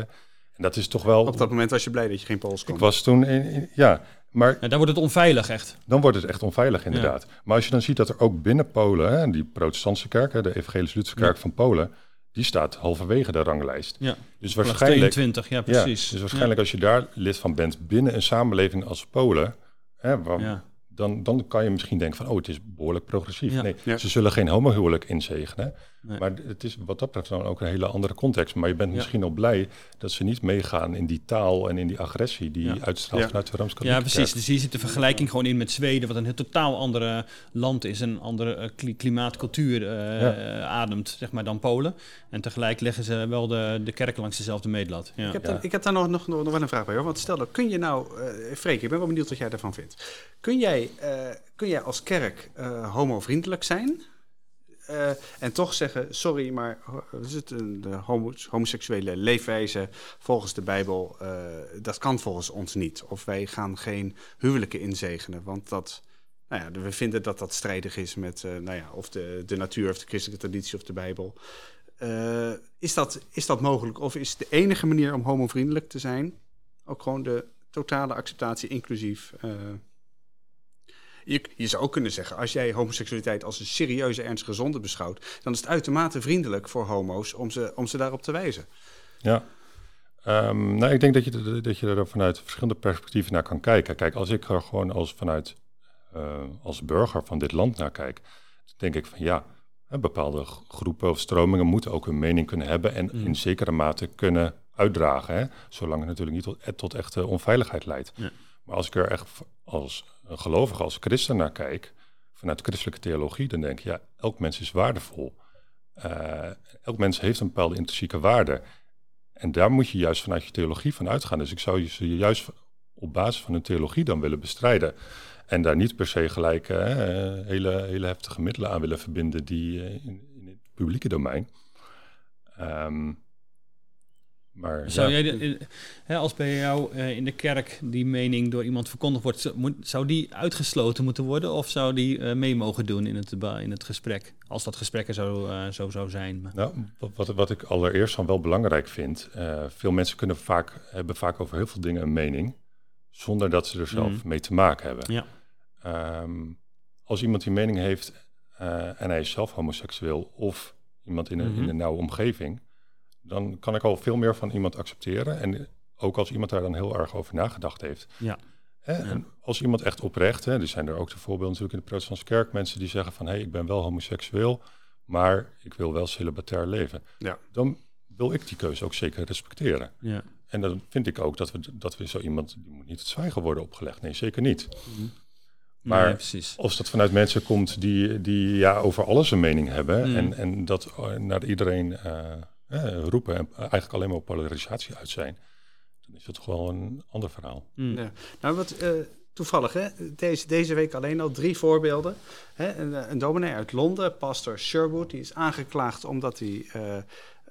En dat is toch wel... Op dat moment was je blij dat je geen Pools kon. ik was toen, in, in- ja, maar ja, daar wordt het onveilig echt. dan wordt het echt onveilig, inderdaad. Maar als je dan ziet dat er ook binnen Polen, hè, die protestantse kerk, hè, de Evangelische Lutherse kerk van Polen, die staat halverwege de ranglijst. Ja, Dus waarschijnlijk, 22, ja ja, precies. dus waarschijnlijk als je daar lid van bent binnen een samenleving als Polen, hè, waar-. Dan, dan kan je misschien denken van, oh, het is behoorlijk progressief. Ja. Nee, Ja. ze zullen geen homohuwelijk inzegenen. Nee. Maar het is wat dat betreft dan ook een hele andere context. Maar je bent Ja. misschien al blij dat ze niet meegaan in die taal en in die agressie die Ja. uitstraalt Ja. vanuit de rooms Ja, precies. Dus hier zit de vergelijking gewoon in met Zweden, wat een heel totaal andere land is, een andere eh, kli- klimaat, cultuur eh, Ja. eh, ademt, zeg maar, dan Polen. En tegelijk leggen ze wel de, de kerken langs dezelfde meetlat. Ja. Ik heb, Ja. daar, ik heb daar nog, nog, nog wel een vraag bij. Hoor. Want stel dat, kun je nou... eh Freek, ik ben wel benieuwd wat jij daarvan vindt. Kun jij, eh, kun jij als kerk eh homovriendelijk zijn? Eh, en toch zeggen, sorry, maar is het, een- de homo, homoseksuele leefwijze volgens de Bijbel, eh, dat kan volgens ons niet. Of wij gaan geen huwelijken inzegenen, want dat... Nou ja, we vinden dat dat strijdig is met eh, nou ja, of de, de natuur of de christelijke traditie of de Bijbel. Is, dat, is dat mogelijk? Of is de enige manier om homovriendelijk te zijn ook gewoon de totale acceptatie, inclusief. Je, je zou ook kunnen zeggen, als jij homoseksualiteit als een serieuze, ernstige zonde beschouwt, dan is het uitermate vriendelijk voor homo's om ze, om ze daarop te wijzen. Ja. Ehm, nou, ik denk dat je, dat je er vanuit verschillende perspectieven naar kan kijken. Kijk, als ik er gewoon als vanuit eh, als burger van dit land naar kijk, denk ik van ja, bepaalde groepen of stromingen moeten ook hun mening kunnen hebben en Mm. in zekere mate kunnen uitdragen. Hè, zolang het natuurlijk niet tot, tot echte onveiligheid leidt. Ja. Maar als ik er echt als een gelovige, als christen naar kijk, vanuit christelijke theologie, dan denk ik, ja, elk mens is waardevol. Eh, elk mens heeft een bepaalde intrinsieke waarde. En daar moet je juist vanuit je theologie van uitgaan. Dus ik zou je juist op basis van hun theologie dan willen bestrijden. En daar niet per se gelijk eh, hele, hele heftige middelen aan willen verbinden die eh, in, in het publieke domein. Ehm, maar Zou ja, jij, de- als bij jou eh, in de kerk die mening door iemand verkondigd wordt, zou- die uitgesloten moeten worden of zou die eh, mee mogen doen in het, in het gesprek? Als dat gesprek er zo, eh, zo zou zijn. Nou, wat- wat, ik allereerst dan wel belangrijk vind, veel mensen kunnen vaak, hebben vaak over heel veel dingen een mening, zonder dat ze er zelf Mhm. mee te maken hebben. Ja. Ehm, als iemand die mening heeft en hij is zelf homoseksueel of iemand in een, Mhm. in een nauwe omgeving, dan kan ik al veel meer van iemand accepteren. En ook als iemand daar dan heel erg over nagedacht heeft. Ja. En als iemand echt oprecht, hè, er zijn er ook de voorbeelden natuurlijk in de protestantse kerk, mensen die zeggen van hé, hey, ik ben wel homoseksueel, maar ik wil wel celibatair leven. Ja. Dan wil ik die keuze ook zeker respecteren. Ja. En dan vind ik ook dat we, dat we zo iemand, die moet niet het zwijgen worden opgelegd. Nee, zeker niet. Maar- Nee, precies. Als dat vanuit mensen komt die, die ja, over alles een mening hebben Mm. en, en dat eh, naar iedereen eh, eh, roepen en eigenlijk alleen maar op polarisatie uit zijn, dan is het toch wel een ander verhaal. Mm. Ja. Nou, wat eh, toevallig, hè? Deze, deze week alleen al drie voorbeelden. Hè? Een, een dominee uit Londen, pastor Sherwood, die is aangeklaagd omdat hij. eh,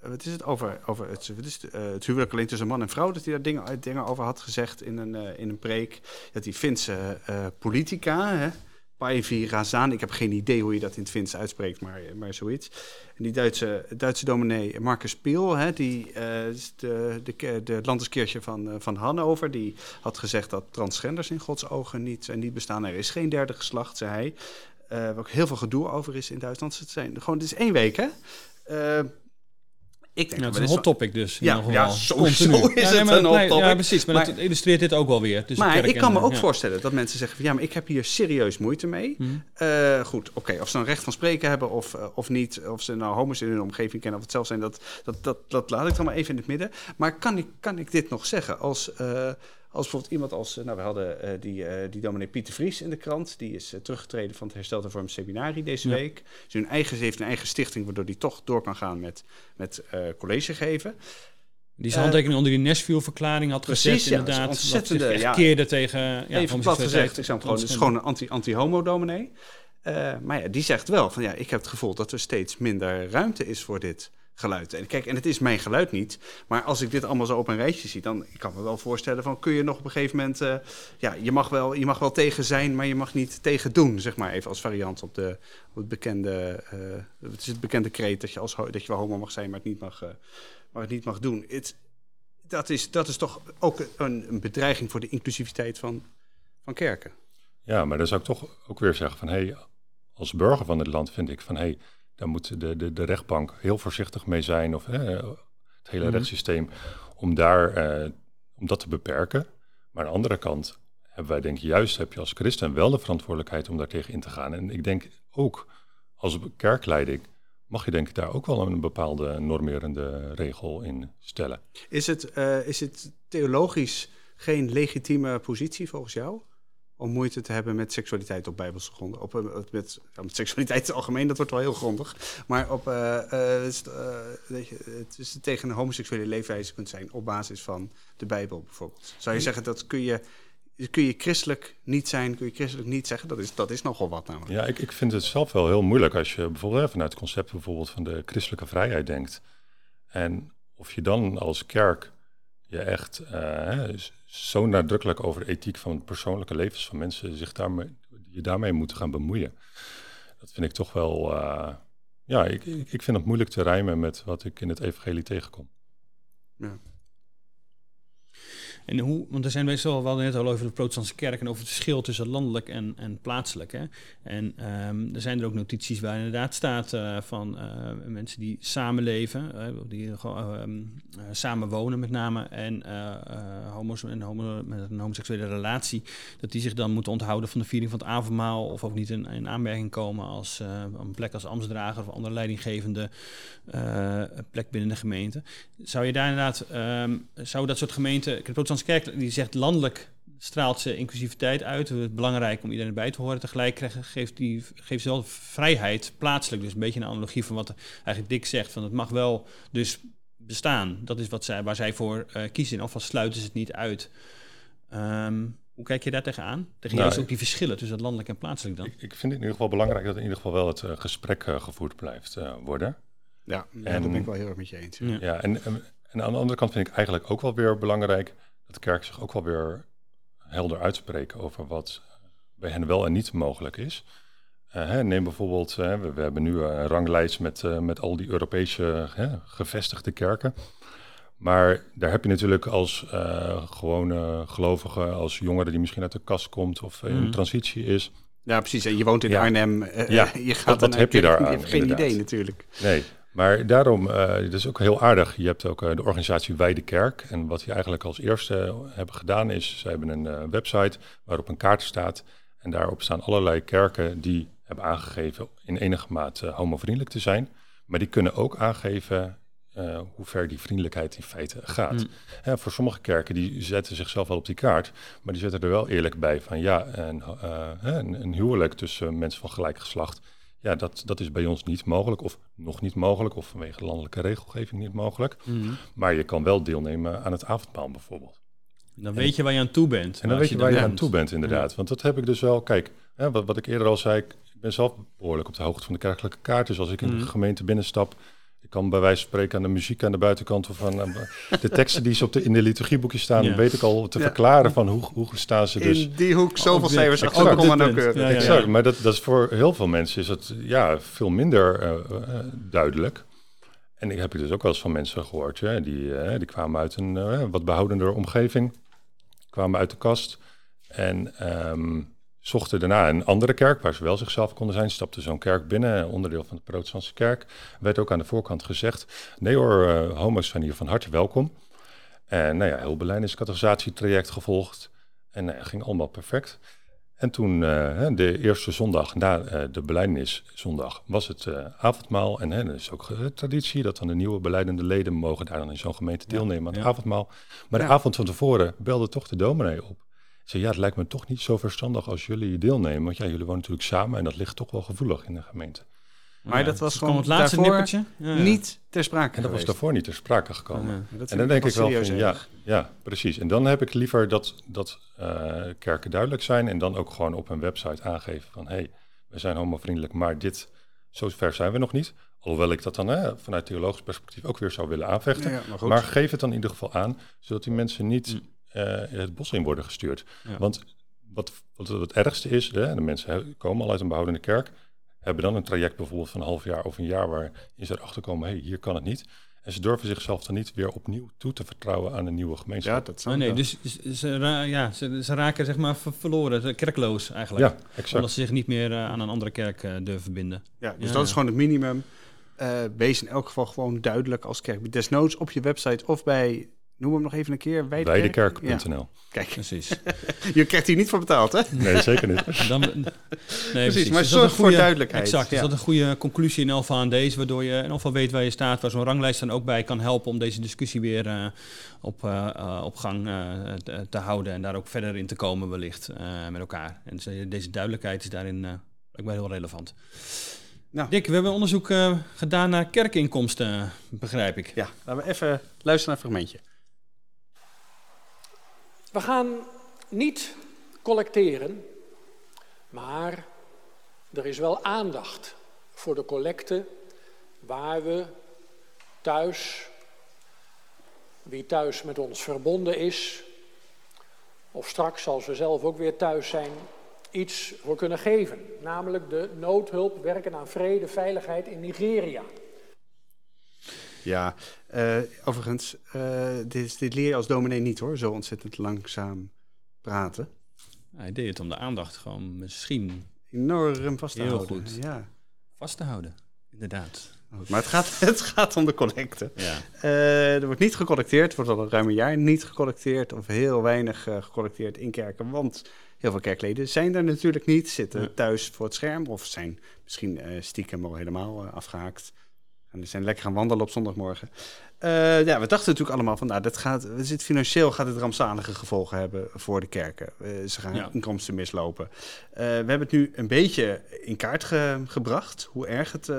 wat is het over, over het, wat is het, eh, het huwelijk alleen tussen man en vrouw? Dat hij daar dingen, dingen over had gezegd in een, eh, in een preek. Dat die Finse eh, politica, hè, Päivi Razan, ik heb geen idee hoe je dat in het Fins uitspreekt, maar, maar zoiets. En die Duitse, Duitse dominee Marcus Piel, hè, die is de, de, de landeskirche van, eh, van Hannover, die had gezegd dat transgenders in Gods ogen niet, eh, niet bestaan. Er is geen derde geslacht, zei hij. Eh, waar ook heel veel gedoe over is in Duitsland. Het, zijn, gewoon, het is één week, hè? Ik denk het is een hot topic dus. in Ja, ja, sowieso Continu. is Ja, nee, het een hot topic. Ja, precies. Maar, Maar- dat illustreert dit ook wel weer. tussen maar ik kan me ook ja. voorstellen dat mensen zeggen van ja, maar ik heb hier serieus moeite mee. Mhm. Eh, goed, oké, of ze een recht van spreken hebben of, eh, of niet, of ze nou homo's in hun omgeving kennen of het zelf zijn, dat, dat, dat, dat laat ik dan maar even in het midden. Maar kan ik, kan ik dit nog zeggen? Als, eh, als bijvoorbeeld iemand als, eh, nou we hadden eh, die, eh die dominee Pieter Vries in de krant, die is teruggetreden van het Hersteld Hervorm Seminarie deze Ja. week. Dus hun eigen, ze heeft een eigen stichting waardoor die toch door kan gaan met, met college geven. Die zijn handtekening onder die Nashville-verklaring had Precies, gezet, ja, inderdaad. dat zich ontzettende, echt ja. tegen ja, Even plat gezegd, ik zou gewoon, het is gewoon een anti- anti-homo-dominee. Maar ja, die zegt wel van ja, ik heb het gevoel dat er steeds minder ruimte is voor dit geluid. En kijk, en het is mijn geluid niet. Maar als ik dit allemaal zo op een rijtje zie, dan ik kan me wel voorstellen van kun je nog op een gegeven moment, eh, ja, je mag, wel, je mag wel tegen zijn, maar je mag niet tegen doen, zeg maar even als variant op, de, op het bekende, eh, het is het bekende kreet dat je als dat je wel homo mag zijn, maar het niet mag, eh, maar het niet mag doen. Het, dat is, dat is toch ook een, een bedreiging voor de inclusiviteit van, van kerken. Ja, maar dan zou ik toch ook weer zeggen van hé, hey, als burger van het land vind ik van hé, hey, daar moet de, de, de rechtbank heel voorzichtig mee zijn of hè, het hele Mhm. rechtssysteem om daar eh, om dat te beperken. Maar aan de andere kant hebben wij denk ik juist heb je als christen wel de verantwoordelijkheid om daar tegen in te gaan. En ik denk ook als kerkleiding mag je denk ik daar ook wel een bepaalde normerende regel in stellen. Is het, eh, is het theologisch geen legitieme positie volgens jou? Om moeite te hebben met seksualiteit op bijbelse gronden. Op, eh, met, seksualiteit in het algemeen, dat wordt wel heel grondig. Maar op, eh, eh, het, weet je, het is tegen een homoseksuele leefwijze kunt zijn op basis van de Bijbel bijvoorbeeld. Zou je zeggen dat kun je, kun je christelijk niet zijn, kun je christelijk niet zeggen? Dat is, dat is nogal wat namelijk. Ja, ik, ik vind het zelf wel heel moeilijk als je bijvoorbeeld hè, vanuit het concept bijvoorbeeld van de christelijke vrijheid denkt. En of je dan als kerk je echt zo nadrukkelijk over de ethiek van persoonlijke levens van mensen zich daarmee, je daarmee moet gaan bemoeien. Dat vind ik toch wel, eh, ja, ik, ik, vind het moeilijk te rijmen met wat ik in het evangelie tegenkom. En hoe, want er zijn best wel, net al over de protestantse kerk en over het verschil tussen landelijk en, en plaatselijk. Hè? En ehm, er zijn er ook notities waar inderdaad staat uh, van uh, mensen die samenleven, uh, die ehm, samen wonen met name, en homo's en homo, met een homoseksuele relatie, dat die zich dan moeten onthouden van de viering van het avondmaal of ook niet in, in aanmerking komen als een plek als ambtsdrager of andere leidinggevende plek binnen de gemeente. Zou je daar inderdaad, um, zou dat soort gemeenten, kerk die zegt landelijk straalt ze inclusiviteit uit. Het is belangrijk om iedereen bij te horen. Tegelijk geeft, die, geeft ze wel vrijheid plaatselijk. Dus een beetje een analogie van wat eigenlijk Dick zegt. Van het mag wel dus bestaan. Dat is wat zij, waar zij voor uh, kiezen. Of sluiten ze het niet uit. Um, hoe kijk je daar tegenaan? Tegen nou, ook die verschillen tussen het landelijk en plaatselijk dan? Ik, ik, vind het in ieder geval belangrijk dat in ieder geval wel het uh, gesprek uh, gevoerd blijft worden. Ja, en, daar ben ik wel heel erg met je eens. Ja, ja en, en, aan de andere kant vind ik eigenlijk ook wel weer belangrijk dat de kerk zich ook wel weer helder uitspreken over wat bij hen wel en niet mogelijk is. Uh, hè, neem bijvoorbeeld, uh, we, we, hebben nu een ranglijst met, uh, met al die Europese gevestigde kerken. Maar daar heb je natuurlijk als gewone gelovige, als jongere die misschien uit de kast komt of in mm. transitie is. Ja, precies. En je woont in ja. Arnhem. ja, je gaat wat, heb je daar? Je hebt geen idee natuurlijk. Nee. Maar daarom, uh, het is ook heel aardig. Je hebt ook uh, de organisatie Wijde Kerk. En wat die eigenlijk als eerste hebben gedaan is, ze hebben een uh, website waarop een kaart staat. En daarop staan allerlei kerken die hebben aangegeven in enige mate homovriendelijk te zijn. Maar die kunnen ook aangeven hoe ver die vriendelijkheid in feite gaat. Mm. voor sommige kerken die zetten zichzelf wel op die kaart, maar die zetten er wel eerlijk bij van ja, een, een huwelijk tussen mensen van gelijk geslacht ja, dat, dat is bij ons niet mogelijk, of nog niet mogelijk, of vanwege landelijke regelgeving niet mogelijk. Mhm. Maar je kan wel deelnemen aan het avondmaal bijvoorbeeld. Dan weet je waar je aan toe bent. En dan weet je, waar je aan toe bent, inderdaad. Want dat heb ik dus wel. Kijk, hè, wat, wat ik eerder al zei, ik ben zelf behoorlijk op de hoogte van de kerkelijke kaart. Dus als ik in de mhm. gemeente binnenstap, ik kan bij wijze van spreken aan de muziek aan de buitenkant of aan de teksten die ze op de, in de liturgieboekjes staan, ja. weet ik al te verklaren van hoe, hoe staan ze dus. In die hoek zoveel cijfers, exact, exact, ja, exact. Maar dat, dat is voor heel veel mensen is het ja, veel minder uh, uh, duidelijk. En ik heb dus ook wel eens van mensen gehoord, ja, die, uh, die kwamen uit een wat behoudender omgeving, kwamen uit de kast en um, zochten daarna een andere kerk waar ze wel zichzelf konden zijn. Stapte zo'n kerk binnen, onderdeel van de protestantse kerk. Werd ook aan de voorkant gezegd, nee hoor, uh, homo's zijn hier van harte welkom. En nou ja, heel beleidenscategorisatie-traject gevolgd. En nou ging allemaal perfect. En toen, uh, de eerste zondag na uh, de beleidenszondag, was het uh, avondmaal. En er is ook traditie dat dan de nieuwe beleidende leden mogen daar dan in zo'n gemeente deelnemen aan het avondmaal. Maar de avond van tevoren belde toch de dominee op zei, ja, het lijkt me toch niet zo verstandig als jullie deelnemen. Want ja, jullie wonen natuurlijk samen en dat ligt toch wel gevoelig in de gemeente. Maar dat was gewoon het laatste nippertje ja, niet ter sprake En dat was daarvoor niet ter sprake gekomen. en dan denk ik wel van, ja, ja, precies. En dan heb ik liever dat, dat uh, kerken duidelijk zijn en dan ook gewoon op een website aangeven van, hé, hey, we zijn homovriendelijk, maar dit, zo ver zijn we nog niet. Alhoewel ik dat dan hè, vanuit theologisch perspectief ook weer zou willen aanvechten. maar, maar, geef het dan in ieder geval aan, zodat die mensen niet... Mm uh, het bos in worden gestuurd. Want wat, wat, het ergste is, hè, de mensen komen al uit een behoudende kerk, hebben dan een traject bijvoorbeeld van een half jaar of een jaar waarin ze erachter komen, hey, hier kan het niet. En ze durven zichzelf dan niet weer opnieuw toe te vertrouwen aan een nieuwe gemeenschap. Ja, dat zou oh, nee, dus ze, ja, ze, ze, raken zeg maar verloren, kerkloos eigenlijk. Ja, exact. Omdat ze zich niet meer uh, aan een andere kerk uh, durven verbinden. Ja, dus dat is gewoon het minimum. Uh, wees in elk geval gewoon duidelijk als kerk. Desnoods op je website of bij Noem hem nog even een keer. Weidekerk.nl. Kijk, precies. *laughs* je krijgt hier niet voor betaald, hè? Nee, zeker niet. Dan, nee, precies, maar zorg voor duidelijkheid. Exact. Is dat een goede conclusie in Alfa aan deze, waardoor je in Alfa weet waar je staat, waar zo'n ranglijst dan ook bij kan helpen om deze discussie weer uh, op, uh, op gang uh, te, te, houden en daar ook verder in te komen wellicht met elkaar. En dus, deze duidelijkheid is daarin blijkbaar heel relevant. Nou. Dick, we hebben onderzoek gedaan naar kerkinkomsten, begrijp ik. Ja, laten we even luisteren naar een fragmentje. We gaan niet collecteren, maar er is wel aandacht voor de collecte waar we thuis, wie thuis met ons verbonden is, of straks als we zelf ook weer thuis zijn, iets voor kunnen geven. Namelijk de noodhulp werken aan vrede, veiligheid in Nigeria. Ja, eh, overigens, eh, dit, dit leer je als dominee niet hoor, zo ontzettend langzaam praten. Hij deed het om de aandacht gewoon misschien Enorm vast te Heel houden. goed. Ja. vast te houden. Inderdaad. Maar het gaat, *laughs* het gaat om de collecte. Ja. Eh, er wordt niet gecollecteerd, er wordt al ruim een jaar niet gecollecteerd of heel weinig eh, gecollecteerd in kerken, want heel veel kerkleden zijn er natuurlijk niet, zitten Ja. thuis voor het scherm of zijn misschien stiekem al helemaal eh, afgehaakt. En die zijn lekker gaan wandelen op zondagmorgen. Eh, ja, we dachten natuurlijk allemaal van, nou, dat gaat, we zitten financieel gaat het rampzalige gevolgen hebben voor de kerken. Eh, ze gaan Ja. inkomsten mislopen. Eh, we hebben het nu een beetje in kaart ge- gebracht, hoe erg het,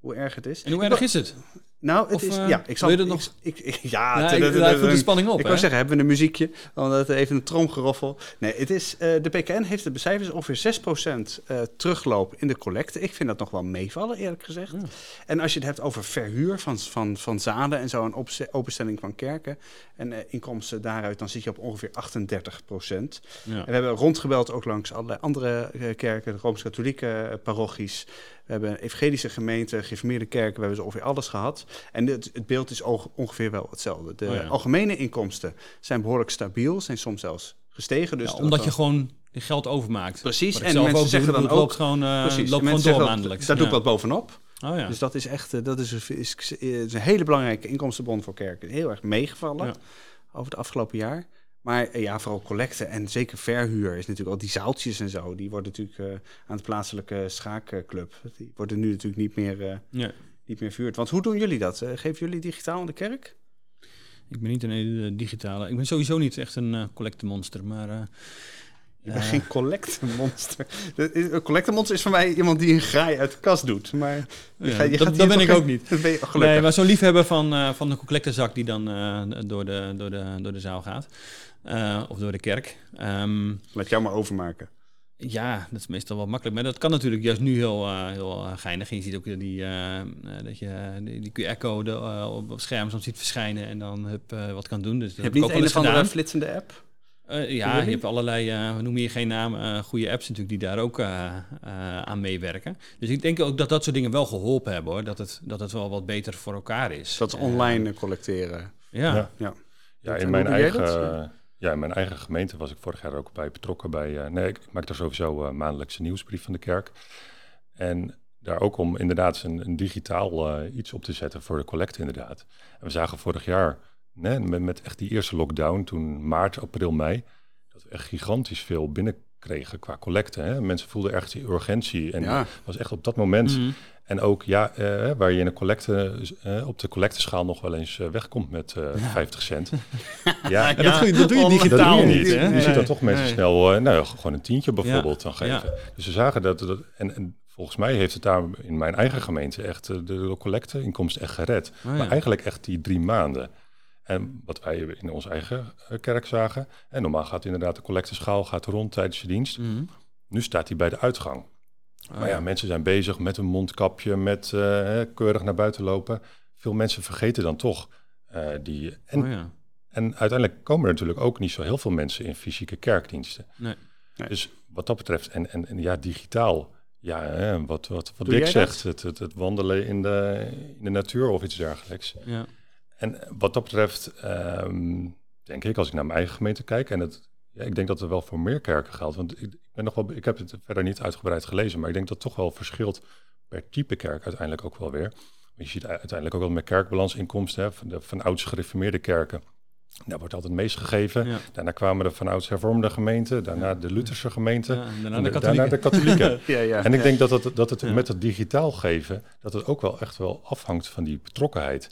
hoe erg het is. En hoe erg is het? Nou, het Of, is. eh, ja, ik zal. wil je nog- Ik, ik- ja, Ja, ik, daar de spanning op. ik wou zeggen, hebben we een muziekje? Omdat even een tromgeroffel. Nee, het is, eh, de PKN heeft de becijfers ongeveer 6% eh terugloop in de collecte. Ik vind dat nog wel meevallen, eerlijk gezegd. Ja. En als je het hebt over verhuur van, van, van zaden en zo, een openstelling van kerken en inkomsten daaruit, dan zit je op ongeveer 38%. Ja. En we hebben rondgebeld ook langs allerlei andere kerken, de Rooms-Katholieke parochies. We hebben evangelische gemeenten, gereformeerde kerken, we hebben zo ongeveer alles gehad. En het, het beeld is ongeveer wel hetzelfde. De Oh ja. algemene inkomsten zijn behoorlijk stabiel, zijn soms zelfs gestegen. Dus Ja, omdat je gewoon geld overmaakt. Precies, en mensen ook zeggen doe, dan ook- loopt gewoon, eh Precies, loopt gewoon door zeggen dat- maandelijks. Daar doe ik wat bovenop. Oh ja. Dus dat is echt eh, dat is, is, is een hele belangrijke inkomstenbron voor kerken. Heel erg meegevallen over het afgelopen jaar. Maar eh, ja, vooral collecte en zeker verhuur is natuurlijk al die zaaltjes en zo. Die worden natuurlijk eh, aan de plaatselijke schaakclub. Die worden nu natuurlijk niet meer, Ja. niet meer verhuurd. Want hoe doen jullie dat? Geven jullie digitaal aan de kerk? Ik ben niet een hele digitale. Ik ben sowieso niet echt een eh collectemonster, maar. Je bent eh, geen collectemonster. *laughs* Een collectemonster is voor mij iemand die een graai uit de kast doet. Maar je ja, gaat- je dat, gaat dat ben ik ook niet. *laughs* Dat ben je gelukkig. Nee, maar zo'n liefhebber van, van de collectezak die dan door, de, door, de, door de zaal gaat. Eh, of door de kerk. Ehm, Laat jou maar overmaken. ja, dat is meestal wel makkelijk. Maar dat kan natuurlijk juist nu heel, eh, heel eh, geinig. En je ziet ook die, eh, eh, dat je die, die QR-code op het scherm soms ziet verschijnen en dan hup, eh, wat kan doen. Dus dat Je heb hebt ik niet een of andere gedaan. flitsende app? Eh, ja, je hebt allerlei, eh we noemen hier geen naam, eh goede apps natuurlijk die daar ook aan meewerken. Dus ik denk ook dat dat soort dingen wel geholpen hebben hoor. Dat het, dat het wel wat beter voor elkaar is. Dat is online collecteren. ja. Ja. Ja. In mijn, eigen, dat? Ja, in mijn eigen gemeente was ik vorig jaar ook bij betrokken. Bij, eh, nee, ik maak daar sowieso eh maandelijkse nieuwsbrief van de kerk. En daar ook om inderdaad een, een digitaal eh, iets op te zetten voor de collecte inderdaad. En we zagen vorig jaar, nee, met, met echt die eerste lockdown, toen maart, april, mei, dat we echt gigantisch veel binnenkregen qua collecte. Hè? Mensen voelden echt die urgentie. En Ja. was echt op dat moment Mhm. En ook ja, eh, waar je in een collecte, eh, op de collecteschaal nog wel eens eh, wegkomt met eh 50 cent. *laughs* ja, Ja, dat, doe je, dat doe je digitaal niet. niet. hè? Je Nee. ziet dan toch mensen Nee. snel, nou ja, gewoon een tientje bijvoorbeeld dan Ja. geven. Dus we zagen dat, dat en, en volgens mij heeft het daar in mijn eigen gemeente echt de, de collecteinkomsten echt gered. Oh, ja. Maar eigenlijk echt die drie maanden. En wat wij in onze eigen kerk zagen, en normaal gaat inderdaad de collecteschaal gaat rond tijdens je dienst. Mhm. Nu staat hij bij de uitgang. Maar ja, mensen zijn bezig met een mondkapje, met eh, keurig naar buiten lopen. Veel mensen vergeten dan toch eh, die. En, Oh, ja. en uiteindelijk komen er natuurlijk ook niet zo heel veel mensen in fysieke kerkdiensten. Nee. Nee. Dus wat dat betreft, en, en, en ja, digitaal. Ja, hè, wat, wat, wat Dick zegt, het, het, het wandelen in de, in de natuur of iets dergelijks. Ja. En wat dat betreft, ehm, denk ik, als ik naar mijn eigen gemeente kijk, en het, ja, ik denk dat het wel voor meer kerken geldt. Want ik, ben nog wel, ik heb het verder niet uitgebreid gelezen, maar ik denk dat het toch wel verschilt per type kerk uiteindelijk ook wel weer. Want je ziet uiteindelijk ook wel met kerkbalansinkomsten hè, van de van ouds gereformeerde kerken. Daar wordt altijd het meest gegeven. Ja. Daarna kwamen de van ouds hervormde gemeenten, daarna de Lutherse gemeenten. Ja, en daarna de de- katholieken. daarna de katholieken. *laughs* Ja, ja. En ik denk dat het, dat het met het digitaal geven, dat het ook wel echt wel afhangt van die betrokkenheid.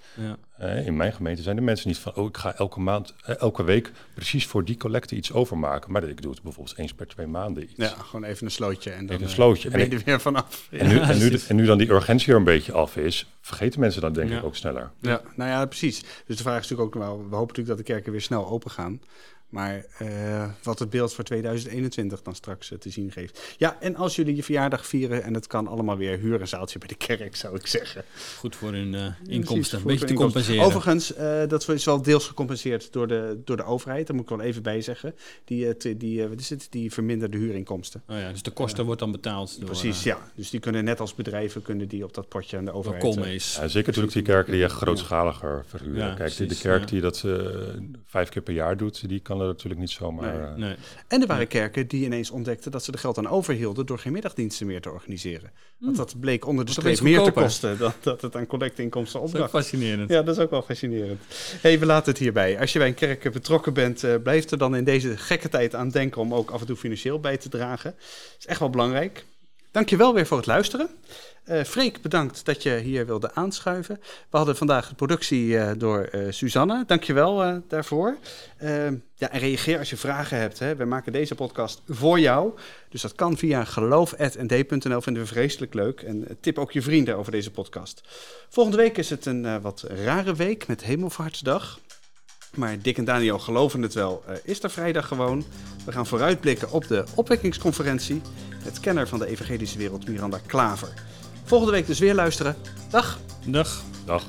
In mijn gemeente zijn de mensen niet van, oh, ik ga elke maand, eh, elke week precies voor die collecte iets overmaken. Maar ik doe het bijvoorbeeld eens per twee maanden iets. Ja, gewoon even een slootje. En dan, Even een eh, slootje. ben je En er weer vanaf. En, nu, en, nu, en dan die urgentie er een beetje af is, vergeten mensen dan denk Ja. ik ook sneller. Ja, nou ja, precies. Dus de vraag is natuurlijk ook wel, we hopen natuurlijk dat de kerken weer snel open gaan. Maar eh, wat het beeld voor 2021 dan straks eh, te zien geeft. Ja, en als jullie je verjaardag vieren en het kan allemaal weer, huur een zaaltje bij de kerk, zou ik zeggen. Goed voor hun eh, Precies, inkomsten. Een beetje te compenseren. Overigens, eh, dat is wel deels gecompenseerd door de, door de overheid. Daar moet ik wel even bij zeggen. Die, die, eh, wat is het? die verminderde huurinkomsten. Oh ja, dus de kosten wordt dan betaald door Precies, ja. Dus die kunnen net als bedrijven kunnen die op dat potje aan de overheid. eh, Koolmees. Ja, zeker natuurlijk die kerken die echt grootschaliger verhuren. Ja, Kijk, die- de precies, kerk ja. die dat eh, vijf keer per jaar doet, die kan er natuurlijk niet zomaar... Nee. eh, Nee. En er waren kerken die ineens ontdekten dat ze er geld aan overhielden door geen middagdiensten meer te organiseren. Want dat bleek onder de streep meer te kosten dan dat het aan collecteinkomsten Dat is opbracht. fascinerend. Ja, dat is ook wel fascinerend. hey, we laten het hierbij. Als je bij een kerk betrokken bent, eh blijf er dan in deze gekke tijd aan denken om ook af en toe financieel bij te dragen. Dat is echt wel belangrijk. Dank je wel weer voor het luisteren. Eh Freek, bedankt dat je hier wilde aanschuiven. We hadden vandaag de productie eh, door eh Suzanne. Dank je wel eh, daarvoor. Eh, ja, en reageer als je vragen hebt. Hè. We maken deze podcast voor jou. Dus dat kan via geloof.nd.nl. Vinden we vreselijk leuk. En eh, tip ook je vrienden over deze podcast. Volgende week is het een eh, wat rare week met Hemelvaartsdag. Maar Dick en Daniel geloven het wel. eh, is er vrijdag gewoon. We gaan vooruitblikken op de opwekkingsconferentie. Het kenner van de evangelische wereld, Miranda Klaver. Volgende week dus weer luisteren. Dag! Dag. Dag.